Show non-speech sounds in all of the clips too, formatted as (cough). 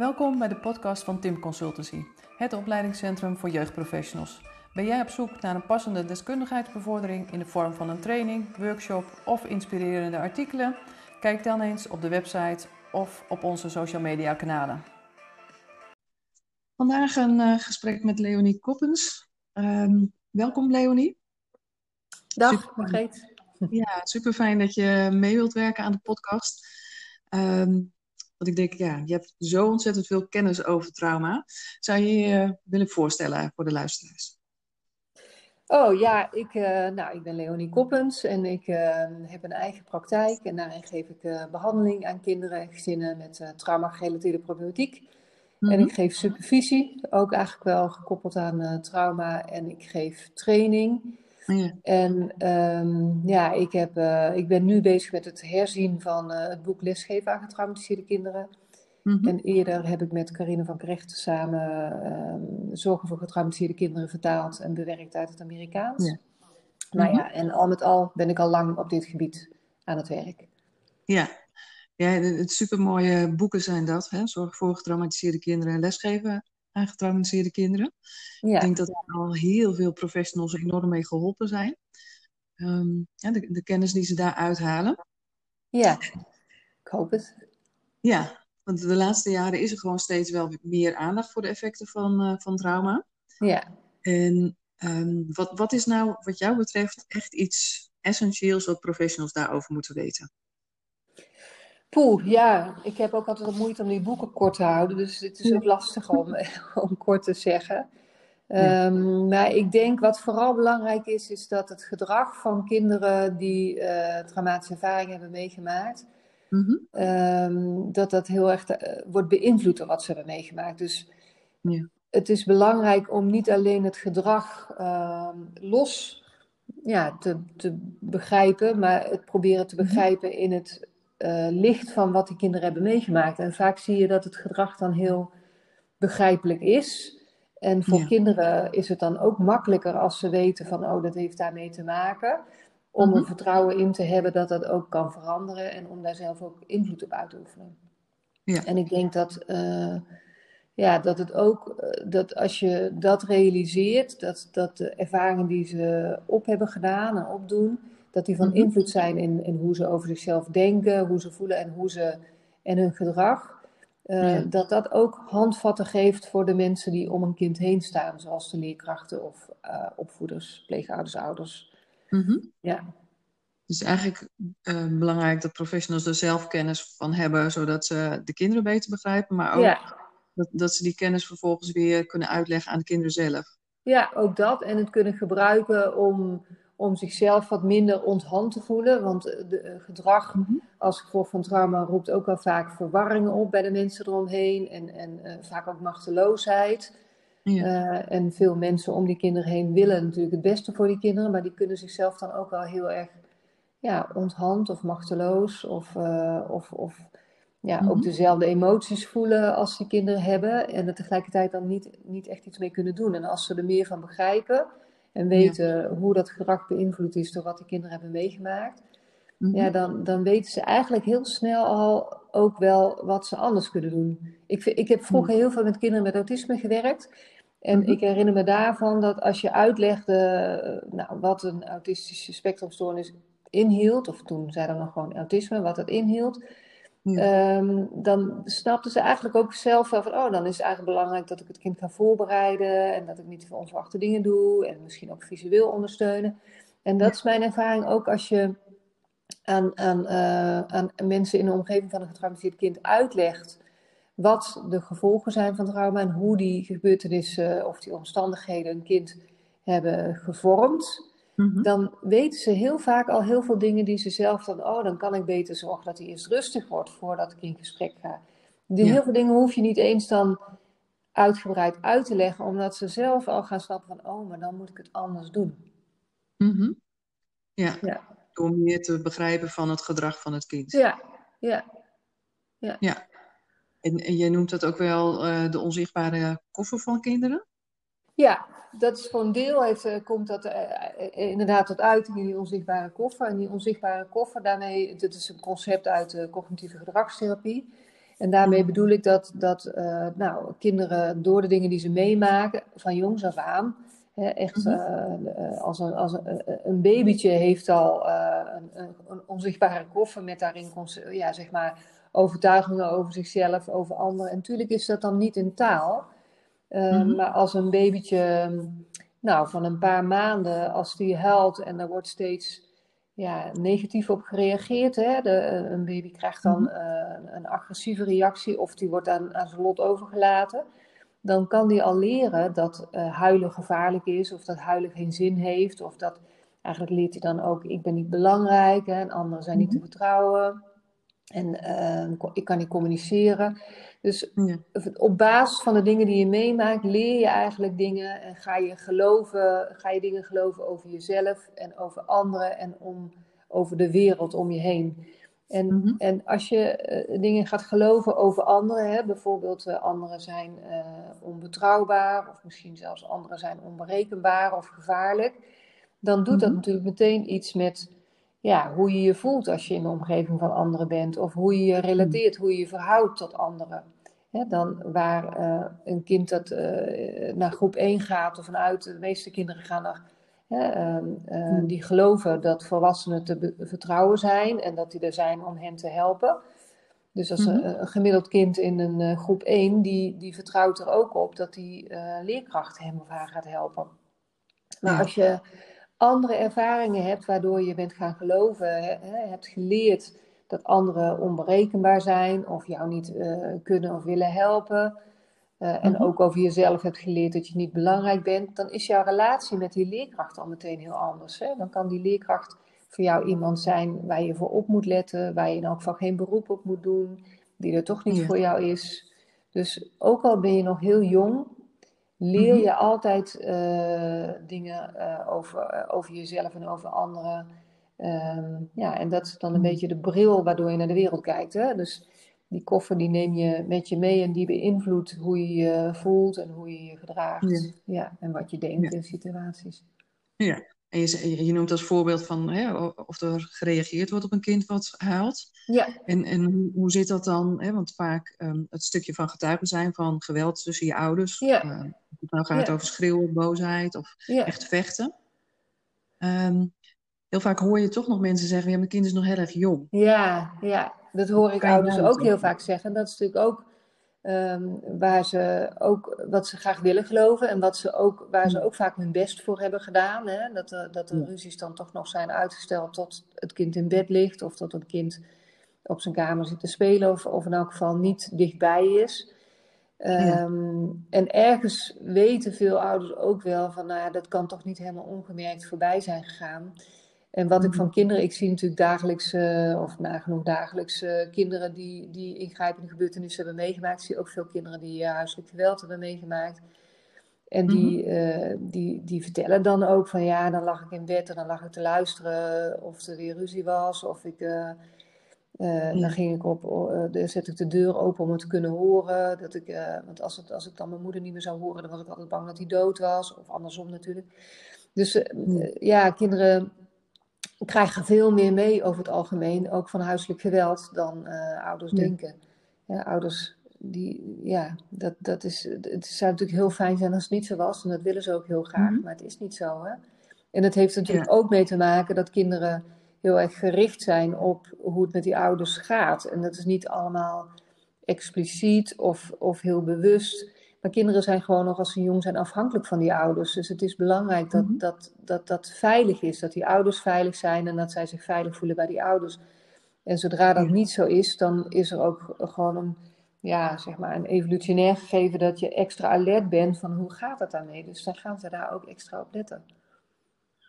Welkom bij de podcast van Tim Consultancy, het opleidingscentrum voor jeugdprofessionals. Ben jij op zoek naar een passende deskundigheidsbevordering in de vorm van een training, workshop of inspirerende artikelen? Kijk dan eens op de website of op onze social media kanalen. Vandaag een uh, gesprek met Leonie Koppens. Um, welkom Leonie. Dag Margreet. Ja, super fijn dat je mee wilt werken aan de podcast. Um, want ik denk, ja, je hebt zo ontzettend veel kennis over trauma. Zou je je uh, willen voorstellen voor de luisteraars? Oh ja, ik, uh, nou, ik ben Leonie Koppens en ik uh, heb een eigen praktijk. En daarin geef ik behandeling aan kinderen en gezinnen met trauma-gerelateerde problematiek. En ik geef supervisie, ook eigenlijk wel gekoppeld aan trauma. En ik geef training. Ja. En um, ja, ik, heb, uh, ik ben nu bezig met het herzien van uh, het boek Lesgeven aan getraumatiseerde kinderen. Mm-hmm. En eerder heb ik met Carine van Krecht samen um, Zorgen voor getraumatiseerde kinderen vertaald en bewerkt uit het Amerikaans. Ja. Nou ja, en al met al ben ik al lang op dit gebied aan het werk. Ja, ja het supermooie boeken zijn dat. Hè? Zorg voor getraumatiseerde kinderen en lesgeven aan getraumatiseerde kinderen. Ja. Ik denk dat er al heel veel professionals enorm mee geholpen zijn. Um, ja, de, de, kennis die ze daar uithalen. Ja, ik hoop het. Ja, want de laatste jaren is er gewoon steeds wel meer aandacht voor de effecten van, uh, van trauma. Ja. En um, wat, wat is nou, wat jou betreft, echt iets essentieels wat professionals daarover moeten weten? Poeh, ja. Ik heb ook altijd moeite om die boeken kort te houden. Dus het is ook lastig om, (laughs) om kort te zeggen. Um, maar ik denk wat vooral belangrijk is, is dat het gedrag van kinderen die uh, traumatische ervaring hebben meegemaakt, mm -hmm. um, dat dat heel erg uh, wordt beïnvloed door wat ze hebben meegemaakt. Dus ja. het is belangrijk om niet alleen het gedrag uh, los ja, te, te begrijpen, maar het proberen te begrijpen in het uh, licht van wat die kinderen hebben meegemaakt. En vaak zie je dat het gedrag dan heel begrijpelijk is. En voor ja. kinderen is het dan ook makkelijker als ze weten van, oh, dat heeft daarmee te maken. Om mm -hmm. er vertrouwen in te hebben dat dat ook kan veranderen en om daar zelf ook invloed op uit te oefenen. Ja. En ik denk dat, uh, ja, dat het ook, dat als je dat realiseert, dat, dat de ervaringen die ze op hebben gedaan en opdoen, dat die van -hmm. invloed zijn in, in hoe ze over zichzelf denken, hoe ze voelen en hoe ze en hun gedrag. Uh, ja. Dat dat ook handvatten geeft voor de mensen die om een kind heen staan, zoals de leerkrachten of uh, opvoeders, pleegouders, ouders. Mm -hmm. Ja. Dus eigenlijk uh, belangrijk dat professionals er zelf kennis van hebben, zodat ze de kinderen beter begrijpen, maar ook ja. dat, dat ze die kennis vervolgens weer kunnen uitleggen aan de kinderen zelf. Ja, ook dat. En het kunnen gebruiken om om zichzelf wat minder onthand te voelen. Want de, gedrag mm -hmm. als gevolg van trauma roept ook wel vaak verwarringen op bij de mensen eromheen. En, en uh, vaak ook machteloosheid. Ja. Uh, en veel mensen om die kinderen heen willen natuurlijk het beste voor die kinderen. Maar die kunnen zichzelf dan ook wel heel erg ja, onthand of machteloos. Of, uh, of, of ja, mm -hmm. ook dezelfde emoties voelen als die kinderen hebben. En er tegelijkertijd dan niet, niet echt iets mee kunnen doen. En als ze er meer van begrijpen en weten ja. hoe dat gedrag beïnvloed is door wat de kinderen hebben meegemaakt, mm-hmm. ja, dan, dan weten ze eigenlijk heel snel al ook wel wat ze anders kunnen doen. Ik, ik heb vroeger heel veel met kinderen met autisme gewerkt. En mm-hmm. ik herinner me daarvan dat als je uitlegde nou, wat een autistische spectrumstoornis inhield, of toen zei dan nog gewoon autisme, wat dat inhield, ja. Um, dan snapten ze eigenlijk ook zelf wel van, oh, dan is het eigenlijk belangrijk dat ik het kind ga voorbereiden en dat ik niet onverwachte dingen doe en misschien ook visueel ondersteunen. En dat is mijn ervaring ook als je aan, aan, uh, aan mensen in de omgeving van een getraumatiseerd kind uitlegt wat de gevolgen zijn van trauma en hoe die gebeurtenissen of die omstandigheden een kind hebben gevormd. Mhm. dan weten ze heel vaak al heel veel dingen die ze zelf dan, oh, dan kan ik beter zorgen dat hij eerst rustig wordt voordat ik in gesprek ga. Die ja. heel veel dingen hoef je niet eens dan uitgebreid uit te leggen, omdat ze zelf al gaan snappen van, oh, maar dan moet ik het anders doen. Mm -hmm. ja. ja, door meer te begrijpen van het gedrag van het kind. Ja, ja. Ja. ja. En, en jij noemt dat ook wel uh, de onzichtbare koffer van kinderen? Ja, dat is voor een deel heeft, uh, komt dat uh, inderdaad tot uiting in die onzichtbare koffer. En die onzichtbare koffer, daarmee, dit is een concept uit de cognitieve gedragstherapie. En daarmee bedoel ik dat, dat uh, nou, kinderen door de dingen die ze meemaken, van jongs af aan, hè, echt uh, als, een, als een, een babytje heeft al een, een, onzichtbare koffer met daarin ja, zeg maar, overtuigingen over zichzelf, over anderen. En natuurlijk is dat dan niet in taal, mm maar als een babytje nou, van een paar maanden, als die huilt en er wordt steeds ja, negatief op gereageerd. Hè? De, eh, een baby krijgt dan uh, een agressieve reactie of die wordt aan, aan zijn lot overgelaten. Dan kan die al leren dat uh, huilen gevaarlijk is of dat huilen geen zin heeft. Of dat eigenlijk leert hij dan ook, ik ben niet belangrijk hè, en anderen zijn niet te mhm. vertrouwen. En ik kan niet communiceren. Dus op basis van de dingen die je meemaakt, leer je eigenlijk dingen en ga je geloven, ga je dingen geloven over jezelf en over anderen en om, over de wereld om je heen. En, mhm. en als je eh, dingen gaat geloven over anderen, hè, bijvoorbeeld uh, anderen zijn uh, onbetrouwbaar, of misschien zelfs anderen zijn onberekenbaar of gevaarlijk, dan doet dat mhm. natuurlijk meteen iets met ja, hoe je je voelt als je in de omgeving van anderen bent. Of hoe je je relateert, hoe je je verhoudt tot anderen. dan waar uh, een kind dat uh, naar groep 1 gaat of vanuit, de meeste kinderen gaan naar, uh, die geloven dat volwassenen te vertrouwen zijn en dat die er zijn om hen te helpen. Dus als een, mhm. een, gemiddeld kind in een groep 1, die, die vertrouwt er ook op dat die leerkracht hem of haar gaat helpen. Maar als je andere ervaringen hebt waardoor je bent gaan geloven, hè, hebt geleerd dat anderen onberekenbaar zijn of jou niet uh, kunnen of willen helpen. Uh, en mhm. ook over jezelf hebt geleerd dat je niet belangrijk bent, dan is jouw relatie met die leerkracht al meteen heel anders. Hè? Dan kan die leerkracht voor jou iemand zijn waar je voor op moet letten, waar je in elk geval geen beroep op moet doen, die er toch niet voor jou is. Dus ook al ben je nog heel jong, leer mhm. je altijd uh, dingen uh, over, uh, over jezelf en over anderen. Um, ja, en dat is dan een mhm. beetje de bril waardoor je naar de wereld kijkt. Hè? Dus die koffer die neem je met je mee en die beïnvloedt hoe je je voelt en hoe je je gedraagt. Ja. ja en wat je denkt ja. in situaties. Ja, en je, je noemt als voorbeeld van hè, of er gereageerd wordt op een kind wat huilt. Ja. En, en hoe zit dat dan? Hè? Want vaak um, het stukje van getuigen zijn van geweld tussen je ouders. Ja. Uh, het nou gaat ja. over schreeuwen, boosheid of ja. echt vechten. Um, heel vaak hoor je toch nog mensen zeggen, ja, mijn kind is nog heel erg jong. Ja, ja. dat hoor ik ouders ook heel vaak zeggen. Dat is natuurlijk ook Um, waar ze ook wat ze graag willen geloven en wat ze ook, waar ze ook vaak hun best voor hebben gedaan. Hè? Dat, de, dat de ruzies dan toch nog zijn uitgesteld tot het kind in bed ligt of tot het kind op zijn kamer zit te spelen of, of in elk geval niet dichtbij is. Um, En ergens weten veel ouders ook wel van, nou ja, dat kan toch niet helemaal ongemerkt voorbij zijn gegaan. En wat ik van mhm. kinderen, ik zie natuurlijk dagelijks, uh, of nagenoeg dagelijks, uh, kinderen die, die ingrijpende gebeurtenissen hebben meegemaakt. Ik zie ook veel kinderen die uh, huiselijk geweld hebben meegemaakt. En die, mm die, die vertellen dan ook van ja, dan lag ik in bed en dan lag ik te luisteren of er weer ruzie was. Of ik, dan ging ik op, uh, zet ik de deur open om het te kunnen horen. Dat ik, want als, het, als ik dan mijn moeder niet meer zou horen, dan was ik altijd bang dat hij dood was. Of andersom natuurlijk. Dus ja, kinderen krijgen veel meer mee over het algemeen, ook van huiselijk geweld, dan uh, ouders denken. Ja, ouders, die, ja, dat, dat is, het zou natuurlijk heel fijn zijn als het niet zo was, en dat willen ze ook heel graag, mm maar het is niet zo. Hè? En het heeft natuurlijk ja. ook mee te maken dat kinderen heel erg gericht zijn op hoe het met die ouders gaat. En dat is niet allemaal expliciet of, of heel bewust. Maar kinderen zijn gewoon nog als ze jong zijn afhankelijk van die ouders. Dus het is belangrijk dat, mm -hmm. dat, dat dat veilig is. Dat die ouders veilig zijn en dat zij zich veilig voelen bij die ouders. En zodra dat ja. niet zo is, dan is er ook gewoon een, ja, zeg maar een evolutionair gegeven dat je extra alert bent van hoe gaat het daarmee. Dus dan gaan ze daar ook extra op letten.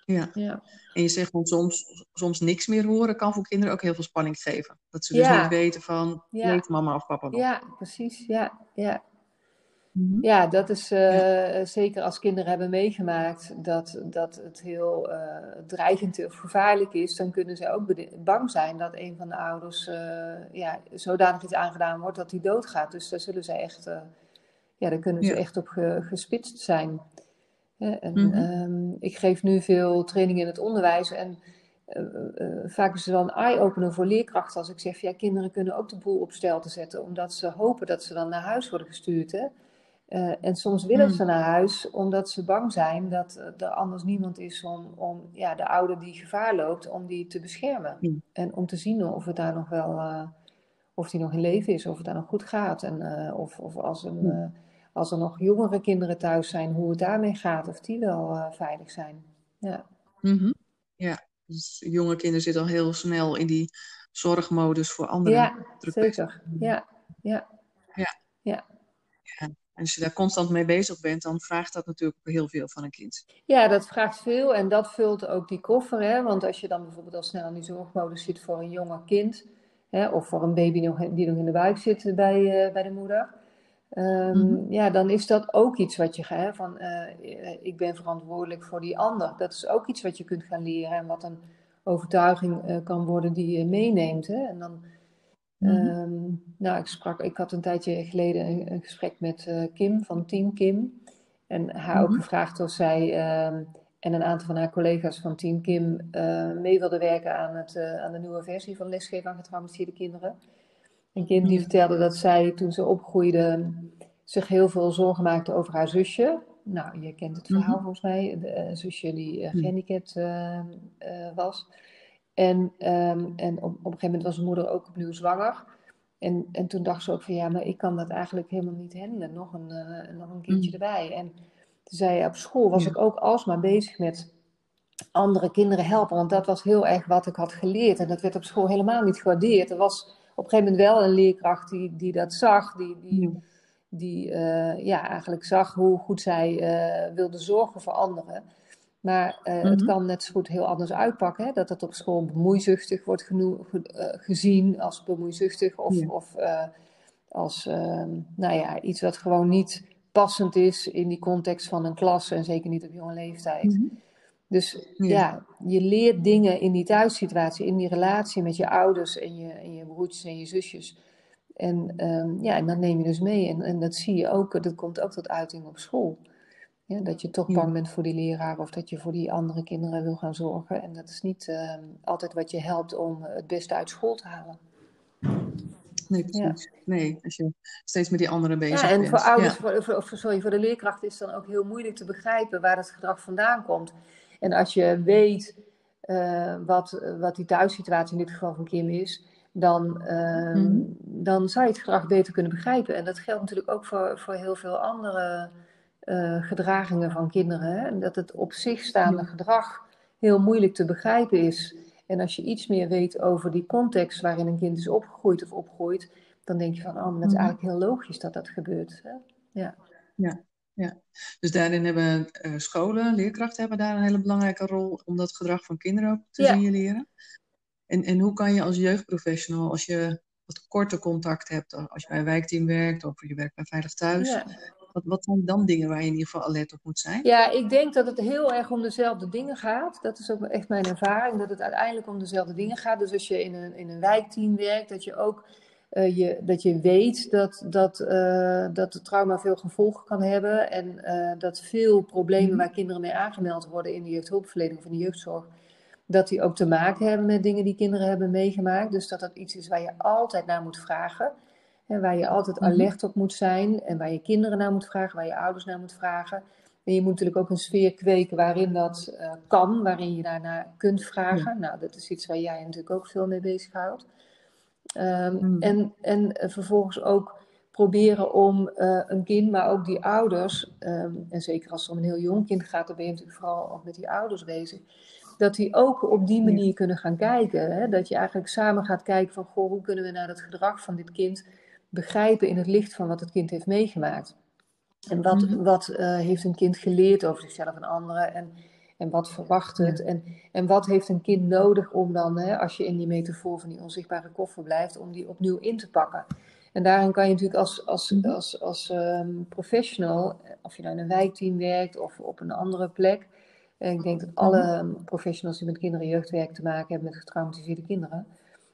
Ja. ja. En je zegt van soms, soms niks meer horen kan voor kinderen ook heel veel spanning geven. Dat ze dus ja. niet weten van, ja. leeft mama of papa nog? Ja, precies. Ja, ja. Mhm. Ja, dat is uh, ja. zeker als kinderen hebben meegemaakt dat, dat het heel uh, dreigend of gevaarlijk is, dan kunnen ze ook bang zijn dat een van de ouders uh, ja, zodanig iets aangedaan wordt dat hij doodgaat. Dus daar zullen ze echt, ja, daar kunnen ze ja. echt op ge, gespitst zijn. en, mm -hmm. um, ik geef nu veel training in het onderwijs en vaak is het wel een eye-opener voor leerkrachten als ik zeg, ja, kinderen kunnen ook de boel op stel te zetten, omdat ze hopen dat ze dan naar huis worden gestuurd. Hè? En soms willen hmm. ze naar huis omdat ze bang zijn dat er anders niemand is om, om ja, de ouder die gevaar loopt, om die te beschermen. Hmm. En om te zien of het daar nog wel, of die nog in leven is, of het daar nog goed gaat. En of, of als, een, hmm. als er nog jongere kinderen thuis zijn, hoe het daarmee gaat, of die wel veilig zijn. Ja. Mm Ja, dus jonge kinderen zitten al heel snel in die zorgmodus voor anderen. Ja, zeker. Ja, ja. Ja. ja. En als je daar constant mee bezig bent, dan vraagt dat natuurlijk heel veel van een kind. Ja, dat vraagt veel en dat vult ook die koffer. Hè? Want als je dan bijvoorbeeld al snel in die zorgmodus zit voor een jonger kind, hè, of voor een baby die nog in de buik zit bij, uh, bij de moeder, Um, mm Ja, dan is dat ook iets wat je gaat, van uh, ik ben verantwoordelijk voor die ander. Dat is ook iets wat je kunt gaan leren en wat een overtuiging uh, kan worden die je meeneemt. Hè? En dan, mm um, nou, ik sprak, ik had een tijdje geleden een, een gesprek met uh, Kim van Team Kim. En haar ook mhm. gevraagd of zij um, en een aantal van haar collega's van Team Kim mee wilden werken aan, het, aan de nieuwe versie van lesgeven aan getraumatiseerde kinderen. En Kim die vertelde dat zij toen ze opgroeide zich heel veel zorgen maakte over haar zusje. Nou, je kent het verhaal mhm. volgens mij. De zusje die gehandicapt uh, was. En, um, en op, op, een gegeven moment was haar moeder ook opnieuw zwanger. En, en toen dacht ze ook van ja, maar ik kan dat eigenlijk helemaal niet handelen. Nog een, nog een kindje mhm. erbij. En toen zei op school was ik ook alsmaar bezig met andere kinderen helpen. Want dat was heel erg wat ik had geleerd. En dat werd op school helemaal niet gewaardeerd. Er was op een gegeven moment wel een leerkracht die, die dat zag, die, die, die uh, ja, eigenlijk zag hoe goed zij uh, wilde zorgen voor anderen. Maar uh, het mhm. kan net zo goed heel anders uitpakken. Hè? Dat het op school bemoeizuchtig wordt genoeg, gezien als bemoeizuchtig of, of als ehm, nou ja, iets wat gewoon niet passend is in die context van een klas en zeker niet op jonge leeftijd. Mm dus ja. je leert dingen in die thuissituatie, in die relatie met je ouders en je, en je broertjes en je zusjes. En um, ja, en dat neem je dus mee. En, en dat zie je ook, dat komt ook tot uiting op school. Ja, dat je toch bang bent voor die leraar of dat je voor die andere kinderen wil gaan zorgen. En dat is niet uh, altijd wat je helpt om het beste uit school te halen. Nee, precies. Ja. Nee, als je steeds met die anderen bezig bent. Ja, en voor ouders, voor, voor, sorry, voor de leerkracht is het dan ook heel moeilijk te begrijpen waar het gedrag vandaan komt. En als je weet uh, wat, wat die thuissituatie in dit geval van Kim is, dan, uh, mm. dan zou je het gedrag beter kunnen begrijpen. En dat geldt natuurlijk ook voor, voor heel veel andere uh, gedragingen van kinderen. Hè? Dat het op zich staande gedrag heel moeilijk te begrijpen is. En als je iets meer weet over die context waarin een kind is opgegroeid of opgroeit, dan denk je van, oh, dat is mm. eigenlijk heel logisch dat dat gebeurt. Hè? Ja. ja ja. Dus daarin hebben uh, scholen, leerkrachten hebben daar een hele belangrijke rol om dat gedrag van kinderen ook te signaleren. En, en hoe kan je als jeugdprofessional, als je wat korter contact hebt, als je bij een wijkteam werkt of je werkt bij Veilig Thuis, ja. Wat, wat zijn dan dingen waar je in ieder geval alert op moet zijn? Ja, ik denk dat het heel erg om dezelfde dingen gaat. Dat is ook echt mijn ervaring, dat het uiteindelijk om dezelfde dingen gaat. Dus als je in een, in een wijkteam werkt, dat je ook uh, je, dat je weet dat, dat, uh, dat het trauma veel gevolgen kan hebben. En uh, dat veel problemen mhm. waar kinderen mee aangemeld worden in de jeugdhulpverlening of in de jeugdzorg, dat die ook te maken hebben met dingen die kinderen hebben meegemaakt. Dus dat dat iets is waar je altijd naar moet vragen. En waar je altijd mhm. alert op moet zijn. En waar je kinderen naar moet vragen, waar je ouders naar moet vragen. En je moet natuurlijk ook een sfeer kweken waarin dat kan, waarin je daarnaar kunt vragen. Nou, dat is iets waar jij natuurlijk ook veel mee bezighoudt. Um, mm. en, en vervolgens ook proberen om uh, een kind, maar ook die ouders, um, en zeker als het om een heel jong kind gaat, dan ben je natuurlijk vooral ook met die ouders bezig, dat die ook op die manier kunnen gaan kijken. Hè? Dat je eigenlijk samen gaat kijken van, goh, hoe kunnen we naar het gedrag van dit kind begrijpen in het licht van wat het kind heeft meegemaakt. En wat, mm. wat uh, heeft een kind geleerd over zichzelf en anderen. En en wat verwacht het? En, en wat heeft een kind nodig om dan, hè, als je in die metafoor van die onzichtbare koffer blijft, om die opnieuw in te pakken? En daarin kan je natuurlijk als, als, mhm. als, als um, professional, of je nou in een wijkteam werkt of op een andere plek. En ik denk dat alle mhm. professionals die met kinderen en jeugdwerk te maken hebben met getraumatiseerde kinderen.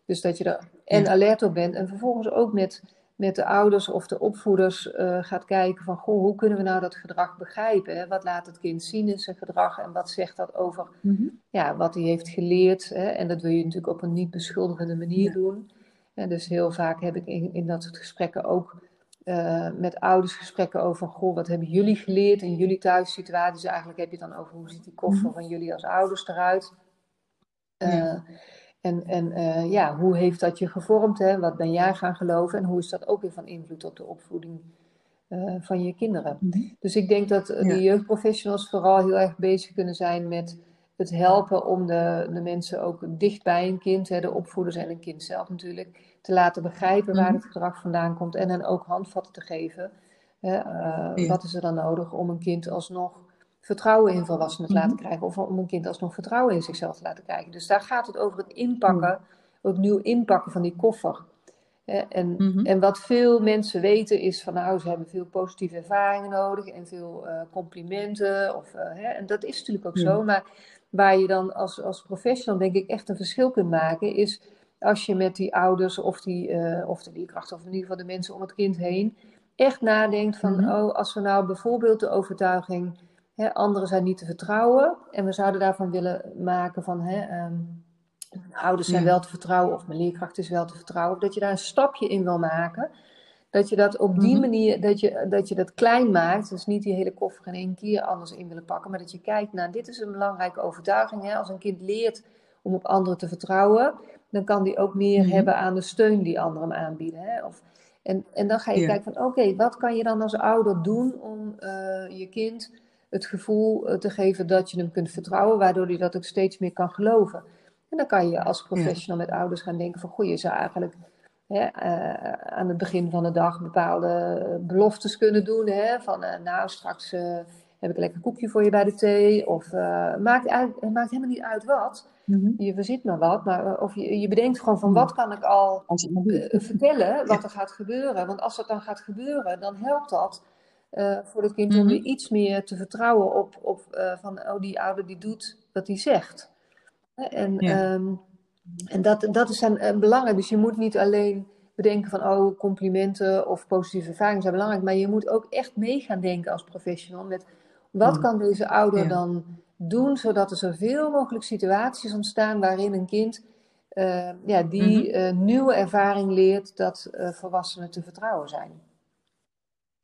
Dus dat je er en alert op bent en vervolgens ook met met de ouders of de opvoeders uh, gaat kijken van goh, hoe kunnen we nou dat gedrag begrijpen? Hè? Wat laat het kind zien in zijn gedrag en wat zegt dat over mm ja, wat hij heeft geleerd? Hè? En dat wil je natuurlijk op een niet beschuldigende manier doen. En dus heel vaak heb ik in, in dat soort gesprekken ook uh, met ouders gesprekken over goh, wat hebben jullie geleerd in jullie thuissituaties? Eigenlijk heb je het dan over hoe ziet die koffer mhm. van jullie als ouders eruit? Uh, en, en uh, ja, hoe heeft dat je gevormd? Hè? Wat ben jij gaan geloven? En hoe is dat ook weer van invloed op de opvoeding uh, van je kinderen? Mhm. Dus ik denk dat de jeugdprofessionals vooral heel erg bezig kunnen zijn met het helpen om de, de mensen ook dicht bij een kind, hè, de opvoeders en een kind zelf natuurlijk, te laten begrijpen waar mhm. het gedrag vandaan komt en hen ook handvatten te geven. Hè, uh, Wat is er dan nodig om een kind alsnog vertrouwen in volwassenen te laten mhm. krijgen. Of om een kind alsnog vertrouwen in zichzelf te laten krijgen. Dus daar gaat het over het inpakken, opnieuw inpakken van die koffer. En, mhm. en wat veel mensen weten is van nou, ze hebben veel positieve ervaringen nodig en veel uh, complimenten. Of, uh, hè, en dat is natuurlijk ook zo. Maar waar je dan als, als professional denk ik echt een verschil kunt maken, is als je met die ouders of, die, uh, of de leerkrachten of in ieder geval de mensen om het kind heen echt nadenkt van, mhm. oh, als we nou bijvoorbeeld de overtuiging Hè, anderen zijn niet te vertrouwen. En we zouden daarvan willen maken van hè, um, ouders zijn wel te vertrouwen of mijn leerkracht is wel te vertrouwen. Dat je daar een stapje in wil maken. Dat je dat op die mhm. manier, dat je, dat je dat klein maakt. Dus niet die hele koffer in één keer anders in willen pakken. Maar dat je kijkt naar, dit is een belangrijke overtuiging. Hè? Als een kind leert om op anderen te vertrouwen, dan kan die ook meer mhm. hebben aan de steun die anderen hem aanbieden. Hè? Of, en, en dan ga je kijken van, oké, wat kan je dan als ouder doen om uh, je kind het gevoel eh, te geven dat je hem kunt vertrouwen, waardoor hij dat ook steeds meer kan geloven. En dan kan je als professional met ouders gaan denken van, goh, je zou eigenlijk hè, uh, aan het begin van de dag bepaalde beloftes kunnen doen. Hè, van, uh, nou, straks uh, heb ik een lekker koekje voor je bij de thee. Of maakt, het maakt helemaal niet uit wat. Mm-hmm. Je verzit maar wat. Maar, of je, je bedenkt gewoon van, wat kan ik al vertellen wat er gaat gebeuren. Want als dat dan gaat gebeuren, dan helpt dat uh, voor het kind om mhm. weer iets meer te vertrouwen op, op uh, van oh, die ouder die doet wat hij zegt. En, ja. um, en dat, dat is uh, belangrijk. Dus je moet niet alleen bedenken van oh, complimenten of positieve ervaringen zijn belangrijk, maar je moet ook echt mee gaan denken als professional met wat mhm. kan deze ouder ja. dan doen, zodat er zoveel mogelijk situaties ontstaan waarin een kind ja, die mm-hmm. nieuwe ervaring leert dat volwassenen te vertrouwen zijn.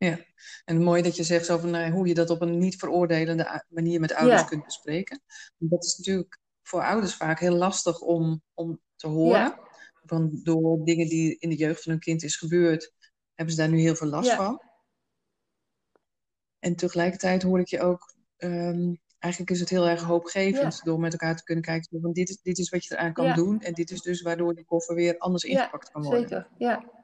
Ja, en mooi dat je zegt over nou, hoe je dat op een niet veroordelende manier met ouders kunt bespreken. Dat is natuurlijk voor ouders vaak heel lastig om, om te horen. Ja. Want door dingen die in de jeugd van hun kind is gebeurd, hebben ze daar nu heel veel last ja. van. En tegelijkertijd hoor ik je ook, um, eigenlijk is het heel erg hoopgevend door met elkaar te kunnen kijken van dit is, dit is wat je eraan kan doen. En dit is dus waardoor die koffer weer anders ingepakt kan worden. Zeker, ja.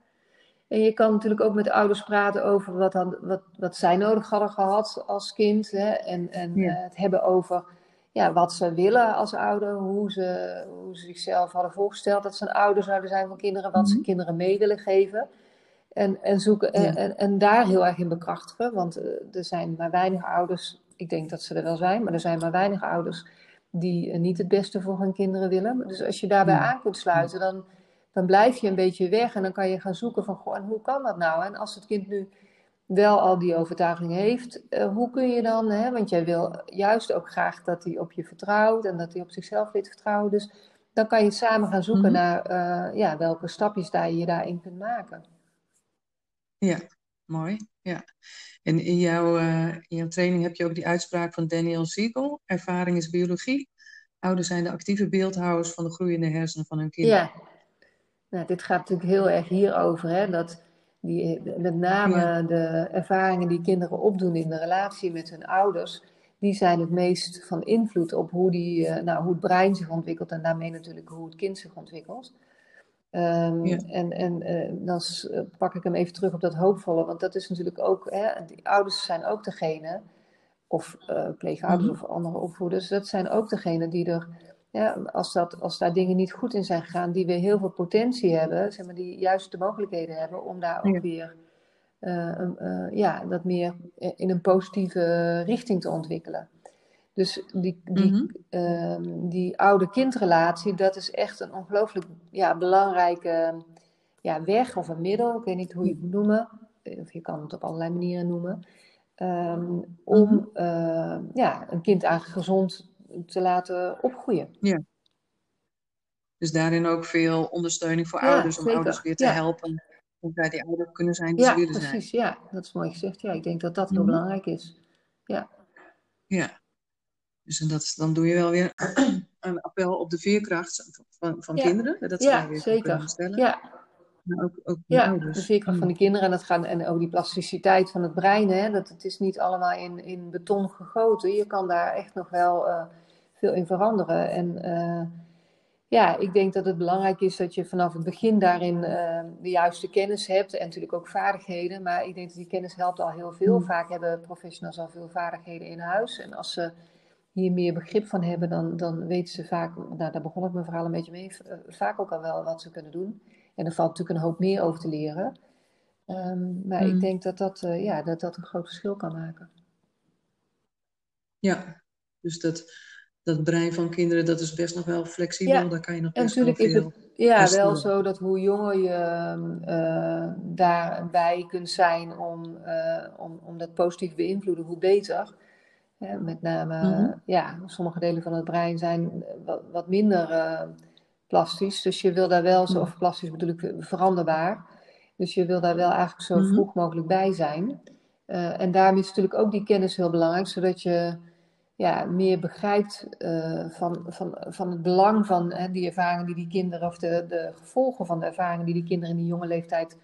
En je kan natuurlijk ook met de ouders praten over wat, dan, wat, wat zij nodig hadden gehad als kind. Hè? En, en ja. uh, het hebben over ja, wat ze willen als ouder, hoe ze, hoe ze zichzelf hadden voorgesteld dat ze een ouder zouden zijn van kinderen, wat mm -hmm. ze mhm. kinderen mee willen geven. En, en, zoeken, ja. en, en, daar heel erg in bekrachtigen, want uh, er zijn maar weinig ouders, ik denk dat ze er wel zijn, maar er zijn maar weinig ouders die niet het beste voor hun kinderen willen. Dus als je daarbij ja. aan kunt sluiten, dan dan blijf je een beetje weg en dan kan je gaan zoeken van, goh, en hoe kan dat nou? En als het kind nu wel al die overtuiging heeft, uh, hoe kun je dan, hè, want jij wil juist ook graag dat hij op je vertrouwt en dat hij op zichzelf weet vertrouwen. Dus dan kan je samen gaan zoeken mm -hmm. naar uh, ja, welke stapjes daar je daarin kunt maken. Ja, mooi. Ja. En in jouw, uh, in jouw training heb je ook die uitspraak van Daniel Siegel: ervaring is biologie. Ouders zijn de actieve beeldhouwers van de groeiende hersenen van hun kinderen. Ja, nou, dit gaat natuurlijk heel erg hierover, hè, dat die, met name ja. de ervaringen die kinderen opdoen in de relatie met hun ouders, die zijn het meest van invloed op hoe, die, uh, nou, hoe het brein zich ontwikkelt en daarmee natuurlijk hoe het kind zich ontwikkelt. Um, ja. En, en uh, dan pak ik hem even terug op dat hoopvolle, want dat is natuurlijk ook, hè, die ouders zijn ook degene, of uh, pleegouders mm -hmm. of andere opvoeders, dat zijn ook degene die er ja, als, dat, als daar dingen niet goed in zijn gegaan, die weer heel veel potentie hebben, zeg maar, die juist de mogelijkheden hebben om daar ook ja. weer uh, uh, ja, dat meer in een positieve richting te ontwikkelen. Dus die, die, mm -hmm. uh, die oude-kindrelatie, dat is echt een ongelooflijk ja, belangrijke ja, weg of een middel, ik weet niet hoe je het moet noemen, of je kan het op allerlei manieren noemen, ehm, om Mhm. eh, ja, een kind eigenlijk gezond te laten opgroeien. Ja. Dus daarin ook veel ondersteuning voor Ja, ouders, om zeker. ouders weer te Ja. helpen. Hoe zij die ouder kunnen zijn die ze Ja, willen zijn. precies. Ja, dat is mooi gezegd. Ja, ik denk dat dat heel Mhm. belangrijk is. Ja, Ja. Dus en dat, is- dan doe je wel weer (clears throat) een appel op de veerkracht van, van kinderen. Dat ze weer zeker. kunnen stellen. Ja, Maar ook, ook ja, ouders. de veerkracht van de kinderen en dat gaat en ook die plasticiteit van het brein. Hè, dat het is niet allemaal in, in beton gegoten. Je kan daar echt nog wel eh, veel in veranderen. En eh, ja, ik denk dat het belangrijk is dat je vanaf het begin daarin eh, de juiste kennis hebt en natuurlijk ook vaardigheden. Maar ik denk dat die kennis helpt al heel veel. Mm. Vaak hebben professionals al veel vaardigheden in huis. En als ze hier meer begrip van hebben, dan, dan weten ze vaak, nou daar begon ik mijn verhaal een beetje mee, eh, vaak ook al wel wat ze kunnen doen. En er valt natuurlijk een hoop meer over te leren. Ehm, maar Mm. ik denk dat dat, eh, ja, dat dat een groot verschil kan maken. Ja. Dus dat, dat brein van kinderen, dat is best nog wel flexibel. Ja, Daar kan je nog best wel is het ja, wel zo dat hoe jonger je eh, daarbij kunt zijn om, om, om dat positief te beïnvloeden, hoe beter. Met name, Mhm. ja, sommige delen van het brein zijn wat, wat minder eh, plastisch. Dus je wil daar wel, zo, of plastisch bedoel ik, veranderbaar. Dus je wil daar wel eigenlijk zo Mhm. vroeg mogelijk bij zijn. Eh, en daarom is natuurlijk ook die kennis heel belangrijk, zodat je ja, meer begrijpt eh, van, van, van het belang van hè, die ervaringen die die kinderen, of de, de gevolgen van de ervaringen die die kinderen in die jonge leeftijd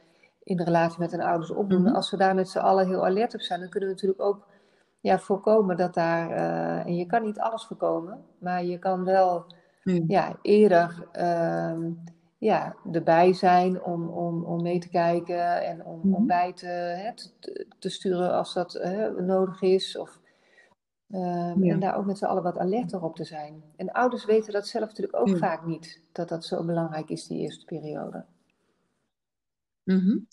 in de relatie met hun ouders opdoen. Mhm. Als we daar met z'n allen heel alert op zijn, dan kunnen we natuurlijk ook ja, voorkomen dat daar, eh, en je kan niet alles voorkomen, maar je kan wel Ja. ja, eerder ehm, ja, erbij zijn om, om, om mee te kijken en om, om Mhm. bij te, hè, te, te sturen als dat hè, nodig is. Of, ehm, Ja. En daar ook met z'n allen wat alerter op te zijn. En ouders weten dat zelf natuurlijk ook vaak niet, dat dat zo belangrijk is, die eerste periode. Mhm.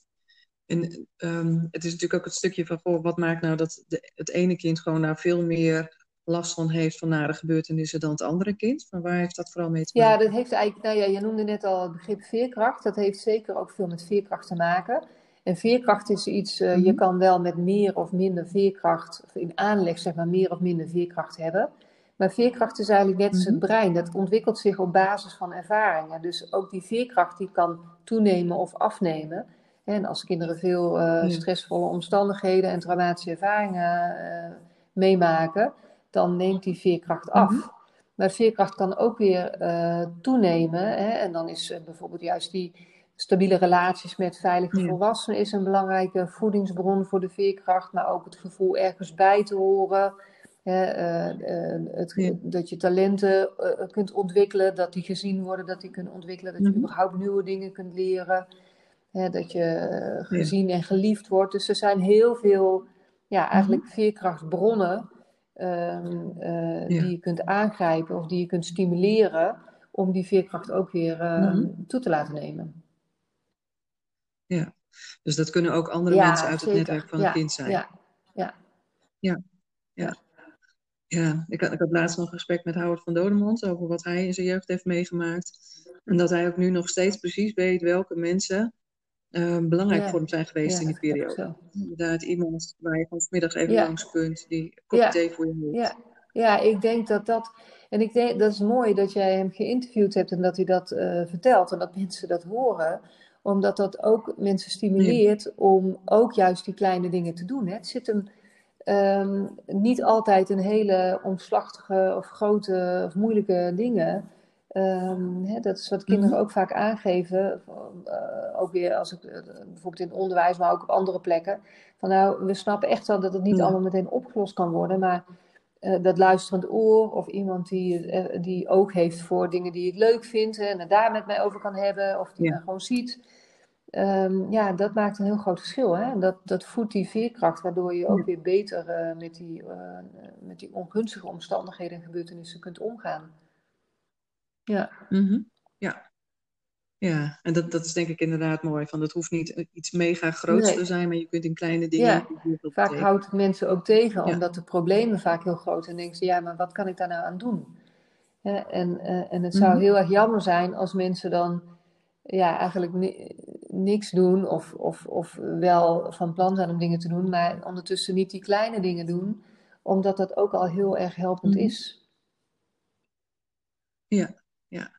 En ehm, het is natuurlijk ook het stukje van, goh, wat maakt nou dat de, het ene kind gewoon daar veel meer last van heeft van nare gebeurtenissen dan het andere kind? Van waar heeft dat vooral mee te Ja, maken? dat heeft eigenlijk, nou ja, je noemde net al het begrip veerkracht. Dat heeft zeker ook veel met veerkracht te maken. En veerkracht is iets, eh, je Mhm. kan wel met meer of minder veerkracht, of in aanleg zeg maar, meer of minder veerkracht hebben. Maar veerkracht is eigenlijk net als Mhm. het brein. Dat ontwikkelt zich op basis van ervaringen. Dus ook die veerkracht die kan toenemen of afnemen. En als kinderen veel eh, stressvolle omstandigheden en traumatische ervaringen eh, meemaken, dan neemt die veerkracht af. Mhm. Maar veerkracht kan ook weer eh, toenemen. Hè? En dan is bijvoorbeeld juist die stabiele relaties met veilige Ja. volwassenen is een belangrijke voedingsbron voor de veerkracht. Maar ook het gevoel ergens bij te horen. Hè? het, Ja. Dat je talenten kunt ontwikkelen, dat die gezien worden, dat die kunnen ontwikkelen. Dat je Mhm. überhaupt nieuwe dingen kunt leren. Hè? Dat je eh, gezien en geliefd wordt. Dus er zijn heel veel ja, eigenlijk veerkrachtbronnen ehm, eh, die je kunt aangrijpen of die je kunt stimuleren om die veerkracht ook weer ehm, Mhm. toe te laten nemen. Ja. Dus dat kunnen ook andere Ja, mensen uit het netwerk van ja, het kind zijn. Ja, ja, Ja. Ja, ik had, ik had laatst nog een gesprek met Howard van Dodemond over wat hij in zijn jeugd heeft meegemaakt. En dat hij ook nu nog steeds precies weet welke mensen eh, belangrijk Ja. voor hem zijn geweest ja, in die periode. Inderdaad, iemand waar je van vanmiddag even Ja. langs kunt, die een kopje thee voor je heeft. Ja, ja, ik denk dat dat. En ik denk dat is mooi dat jij hem geïnterviewd hebt en dat hij dat eh, vertelt en dat mensen dat horen, omdat dat ook mensen stimuleert om ook juist die kleine dingen te doen. Hè. Het zit hem ehm, niet altijd een hele omslachtige of grote of moeilijke dingen. Ehm, hè, dat is wat kinderen Mhm. ook vaak aangeven, eh, ook weer als ik eh, bijvoorbeeld in het onderwijs, maar ook op andere plekken. Van nou, we snappen echt wel dat het niet Ja. allemaal meteen opgelost kan worden, maar eh, dat luisterend oor of iemand die, die oog heeft voor dingen die ik leuk vind hè, en het daar met mij over kan hebben of die Ja. mij gewoon ziet. Ehm, ja, dat maakt een heel groot verschil. Hè? Dat, dat voedt die veerkracht, waardoor je ook Ja. weer beter met, die, met die ongunstige omstandigheden en gebeurtenissen kunt omgaan. Ja, Mhm. Ja. Ja, en dat, dat is denk ik inderdaad mooi. Van, dat hoeft niet iets mega groots Nee. te zijn, maar je kunt in kleine dingen Ja. vaak houdt het mensen ook tegen, Ja. omdat de problemen vaak heel groot zijn. En denken ze, ja, maar wat kan ik daar nou aan doen? En, eh, en het zou Mhm. heel erg jammer zijn als mensen dan ja, eigenlijk ni- niks doen of, of, of wel van plan zijn om dingen te doen, maar ondertussen niet die kleine dingen doen, omdat dat ook al heel erg helpend Mhm. is. Ja, ja.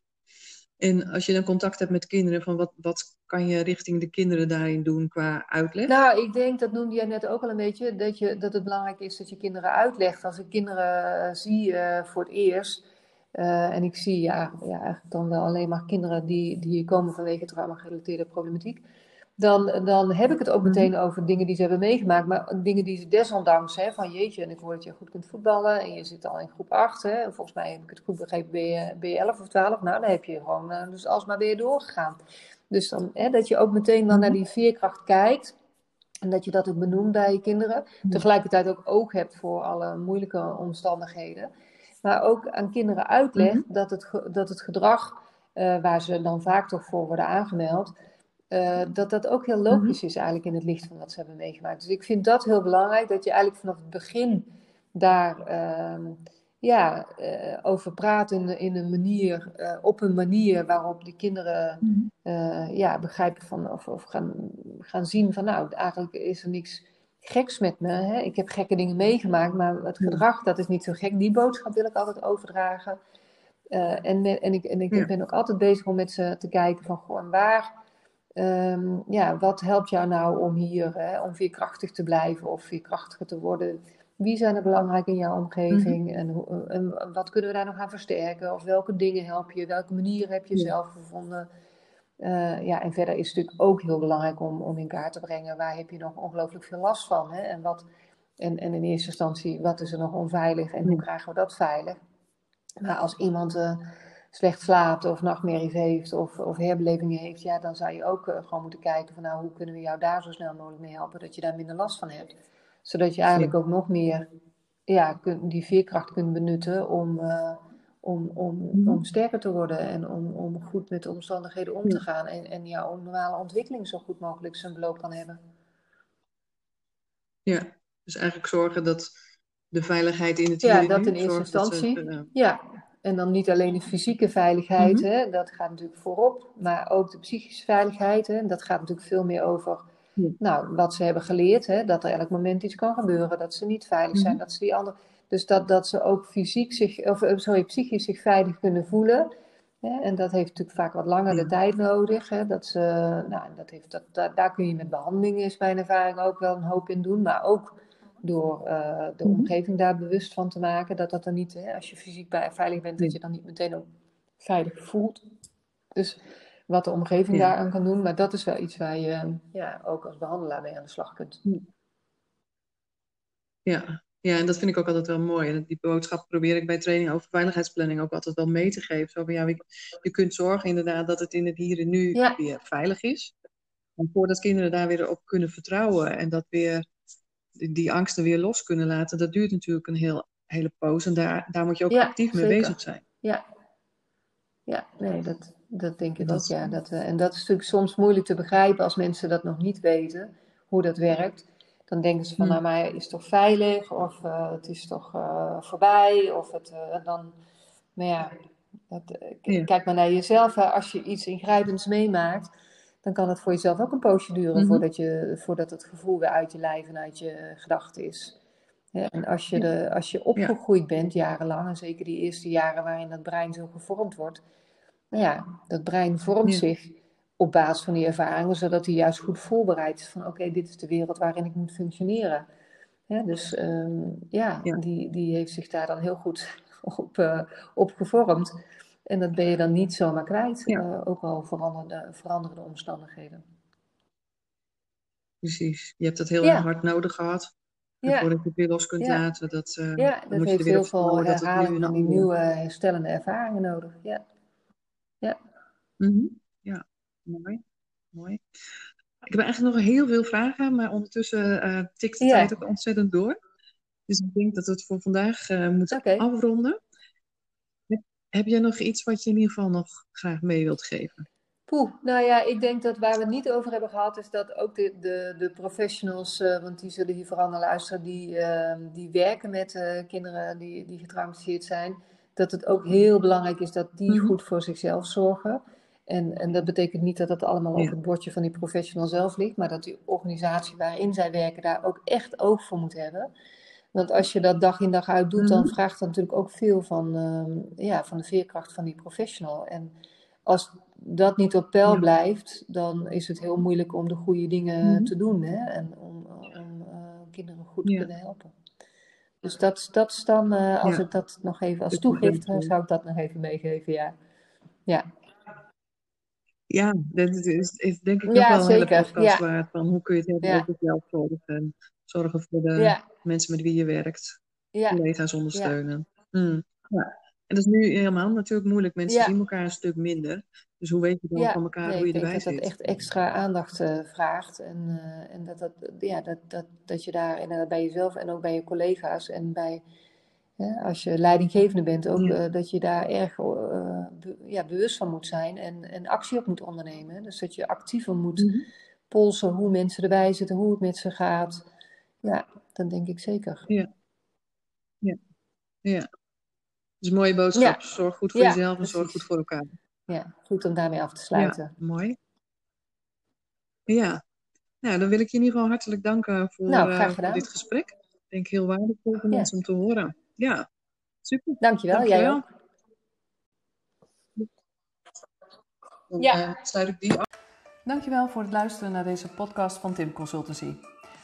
En als je dan contact hebt met kinderen, van wat, wat kan je richting de kinderen daarin doen qua uitleg? Nou, ik denk, dat noemde jij net ook al een beetje, dat, je, dat het belangrijk is dat je kinderen uitlegt. Als ik kinderen eh, zie eh, voor het eerst, eh, en ik zie ja, ja, eigenlijk dan wel alleen maar kinderen die, die komen vanwege trauma-gerelateerde problematiek, dan, dan heb ik het ook meteen over dingen die ze hebben meegemaakt, maar dingen die ze desondanks, hè, van jeetje, en ik hoor dat je goed kunt voetballen en je zit al in groep 8, hè, volgens mij heb ik het goed begrepen, ben je, ben je 11 of 12, nou dan heb je gewoon eh, dus alsmaar weer doorgegaan. Dus dan, hè, dat je ook meteen dan naar die veerkracht kijkt. En dat je dat ook benoemt bij je kinderen. Tegelijkertijd ook oog hebt voor alle moeilijke omstandigheden. Maar ook aan kinderen uitlegt dat, het, dat het gedrag eh, waar ze dan vaak toch voor worden aangemeld. Eh, dat dat ook heel logisch is eigenlijk in het licht van wat ze hebben meegemaakt. Dus ik vind dat heel belangrijk. Dat je eigenlijk vanaf het begin daar ehm, ja, eh, over praat in, in een manier, eh, op een manier waarop die kinderen eh, ja, begrijpen van, of, of gaan, gaan zien van nou, eigenlijk is er niks geks met me. Hè? Ik heb gekke dingen meegemaakt, maar het gedrag dat is niet zo gek. Die boodschap wil ik altijd overdragen. En, en ik, en ik Ja. ben ook altijd bezig om met ze te kijken van goh, en waar, ehm, ja, wat helpt jou nou om hier, hè, om veerkrachtig te blijven of veerkrachtiger te worden? Wie zijn er belangrijk in jouw omgeving en, hoe- en wat kunnen we daar nog aan versterken? Of welke dingen help je? Welke manieren heb je Ja. zelf gevonden? Eh, ja, en verder is het natuurlijk ook heel belangrijk om, om in kaart te brengen waar heb je nog ongelooflijk veel last van. Hè? En, wat, en, en in eerste instantie, wat is er nog onveilig en hoe krijgen we dat veilig? Maar als iemand eh, slecht slaapt of nachtmerries heeft of, of herbelevingen heeft, ja, dan zou je ook eh, gewoon moeten kijken van nou, hoe kunnen we jou daar zo snel mogelijk mee helpen, dat je daar minder last van hebt. Zodat je eigenlijk ook nog meer ja, die veerkracht kunt benutten om, eh, om, om, om sterker te worden en om, om goed met de omstandigheden om te gaan en, en jouw normale ontwikkeling zo goed mogelijk zijn beloop kan hebben. Ja, dus eigenlijk zorgen dat de veiligheid in het Ja, dat in eerste ze, instantie. Ja, en dan niet alleen de fysieke veiligheid, Mhm. hè, dat gaat natuurlijk voorop, maar ook de psychische veiligheid. Hè, dat gaat natuurlijk veel meer over nou, wat ze hebben geleerd, hè, dat er elk moment iets kan gebeuren, dat ze niet veilig zijn, Mhm. dat ze die andere. Dus dat, dat ze ook fysiek zich, of eh, sorry, psychisch zich veilig kunnen voelen. Hè, en dat heeft natuurlijk vaak wat langer de Ja. tijd nodig. Hè, dat ze, nou, dat heeft, dat, daar, daar kun je met behandeling, is mijn ervaring, ook wel een hoop in doen. Maar ook door eh, de Mhm. omgeving daar bewust van te maken. Dat dat er niet, hè, als je fysiek bij, veilig bent, dat je dan niet meteen ook veilig voelt. Dus wat de omgeving Ja. daaraan kan doen. Maar dat is wel iets waar je ja, ook als behandelaar mee aan de slag kunt. Ja. ja, en dat vind ik ook altijd wel mooi. En die boodschap probeer ik bij training over veiligheidsplanning ook altijd wel mee te geven. Zo van, ja, je, je kunt zorgen inderdaad dat het in het hier en nu Ja. weer veilig is. En voordat kinderen daar weer op kunnen vertrouwen en dat weer die, angsten weer los kunnen laten, dat duurt natuurlijk een heel, hele poos. En daar, daar moet je ook Ja, actief mee zeker. bezig zijn. Ja, ja nee, dat, dat denk ik Dat- ook. Ja. Dat, en dat is natuurlijk soms moeilijk te begrijpen als mensen dat nog niet weten, hoe dat werkt. Dan denken ze van, Hmm. nou, maar het is toch veilig, of eh, het is toch eh, voorbij, of het eh, dan, nou ja, dat, kijk maar naar jezelf. hè. Als je iets ingrijpends meemaakt, dan kan het voor jezelf ook een poosje duren Mhm. voordat, je, voordat het gevoel weer uit je lijf en uit je gedachten is. En als je, de, als je opgegroeid bent jarenlang, en zeker die eerste jaren waarin dat brein zo gevormd wordt, nou ja, dat brein vormt Ja. zich op basis van die ervaringen, zodat hij juist goed voorbereid is van oké, dit is de wereld waarin ik moet functioneren. Dus ehm, ja, Ja. Die, die heeft zich daar dan heel goed (laughs) op, eh, op gevormd. En dat ben je dan niet zomaar kwijt, Ja. eh, ook al veranderde, veranderende omstandigheden. Precies. Je hebt dat heel Ja. hard nodig gehad. Ja. voordat je het weer los kunt Ja. laten, dat, eh, Ja, dat moet je heeft heel veel herhaling van die nieuwe herstellende ervaringen nodig. Ja. Mhm. Ja, mooi. mooi. Ik heb eigenlijk nog heel veel vragen, maar ondertussen eh, tikt de Ja. tijd ook ontzettend door. Dus ik denk dat we het voor vandaag eh, moeten afronden. Heb, jij nog iets wat je in ieder geval nog graag mee wilt geven? Poeh, nou ja, ik denk dat waar we het niet over hebben gehad, is dat ook de, de, de professionals, eh, want die zullen hier vooral naar luisteren, die, eh, die werken met eh, kinderen die, die getraumatiseerd zijn, dat het ook heel belangrijk is dat die Mhm. goed voor zichzelf zorgen. En, en dat betekent niet dat het allemaal op het bordje van die professional zelf ligt, maar dat die organisatie waarin zij werken daar ook echt oog voor moet hebben. Want als je dat dag in dag uit doet, dan mhm. vraagt dat natuurlijk ook veel van, ehm, ja, van de veerkracht van die professional. En als dat niet op peil blijft, dan is het heel moeilijk om de goede dingen mhm. te doen hè? en om, om uh, kinderen goed te kunnen helpen. Dus dat, dat is dan, uh, als ik dat nog even als toegift, zou ik dat nog even meegeven, ja. Ja, ja dat is, is denk ik nog wel een hele podcast waard. Van hoe kun je het hebben over zelfzorg en zorgen voor de mensen met wie je werkt. Collega's ondersteunen. Mm. Ja. En dat is nu helemaal natuurlijk moeilijk. Mensen zien elkaar een stuk minder. Dus hoe weet je dan van elkaar hoe je erbij zit? Ik denk dat dat echt extra aandacht uh, vraagt. En, uh, en dat, dat, ja, dat, dat, dat je daar inderdaad bij jezelf en ook bij je collega's en bij als je leidinggevende bent, ook uh, dat je daar erg uh, ja, bewust van moet zijn en, en actie op moet ondernemen. Dus dat je actiever moet mm polsen hoe mensen erbij zitten, hoe het met ze gaat. Ja, dan denk ik zeker. Ja. Ja. ja. Dat is een mooie boodschap. Zorg goed voor jezelf en zorg goed voor elkaar. Ja, goed om daarmee af te sluiten. Ja, mooi. Ja. Nou, dan wil ik je in ieder geval hartelijk danken voor, nou, uh, voor dit gesprek. Ik denk heel waardevol voor mensen om te horen. Ja, super. Dankjewel, Dankjewel. jij ook. Dan ja. Uh, sluit ik die af. Dankjewel voor het luisteren naar deze podcast van Tim Consultancy.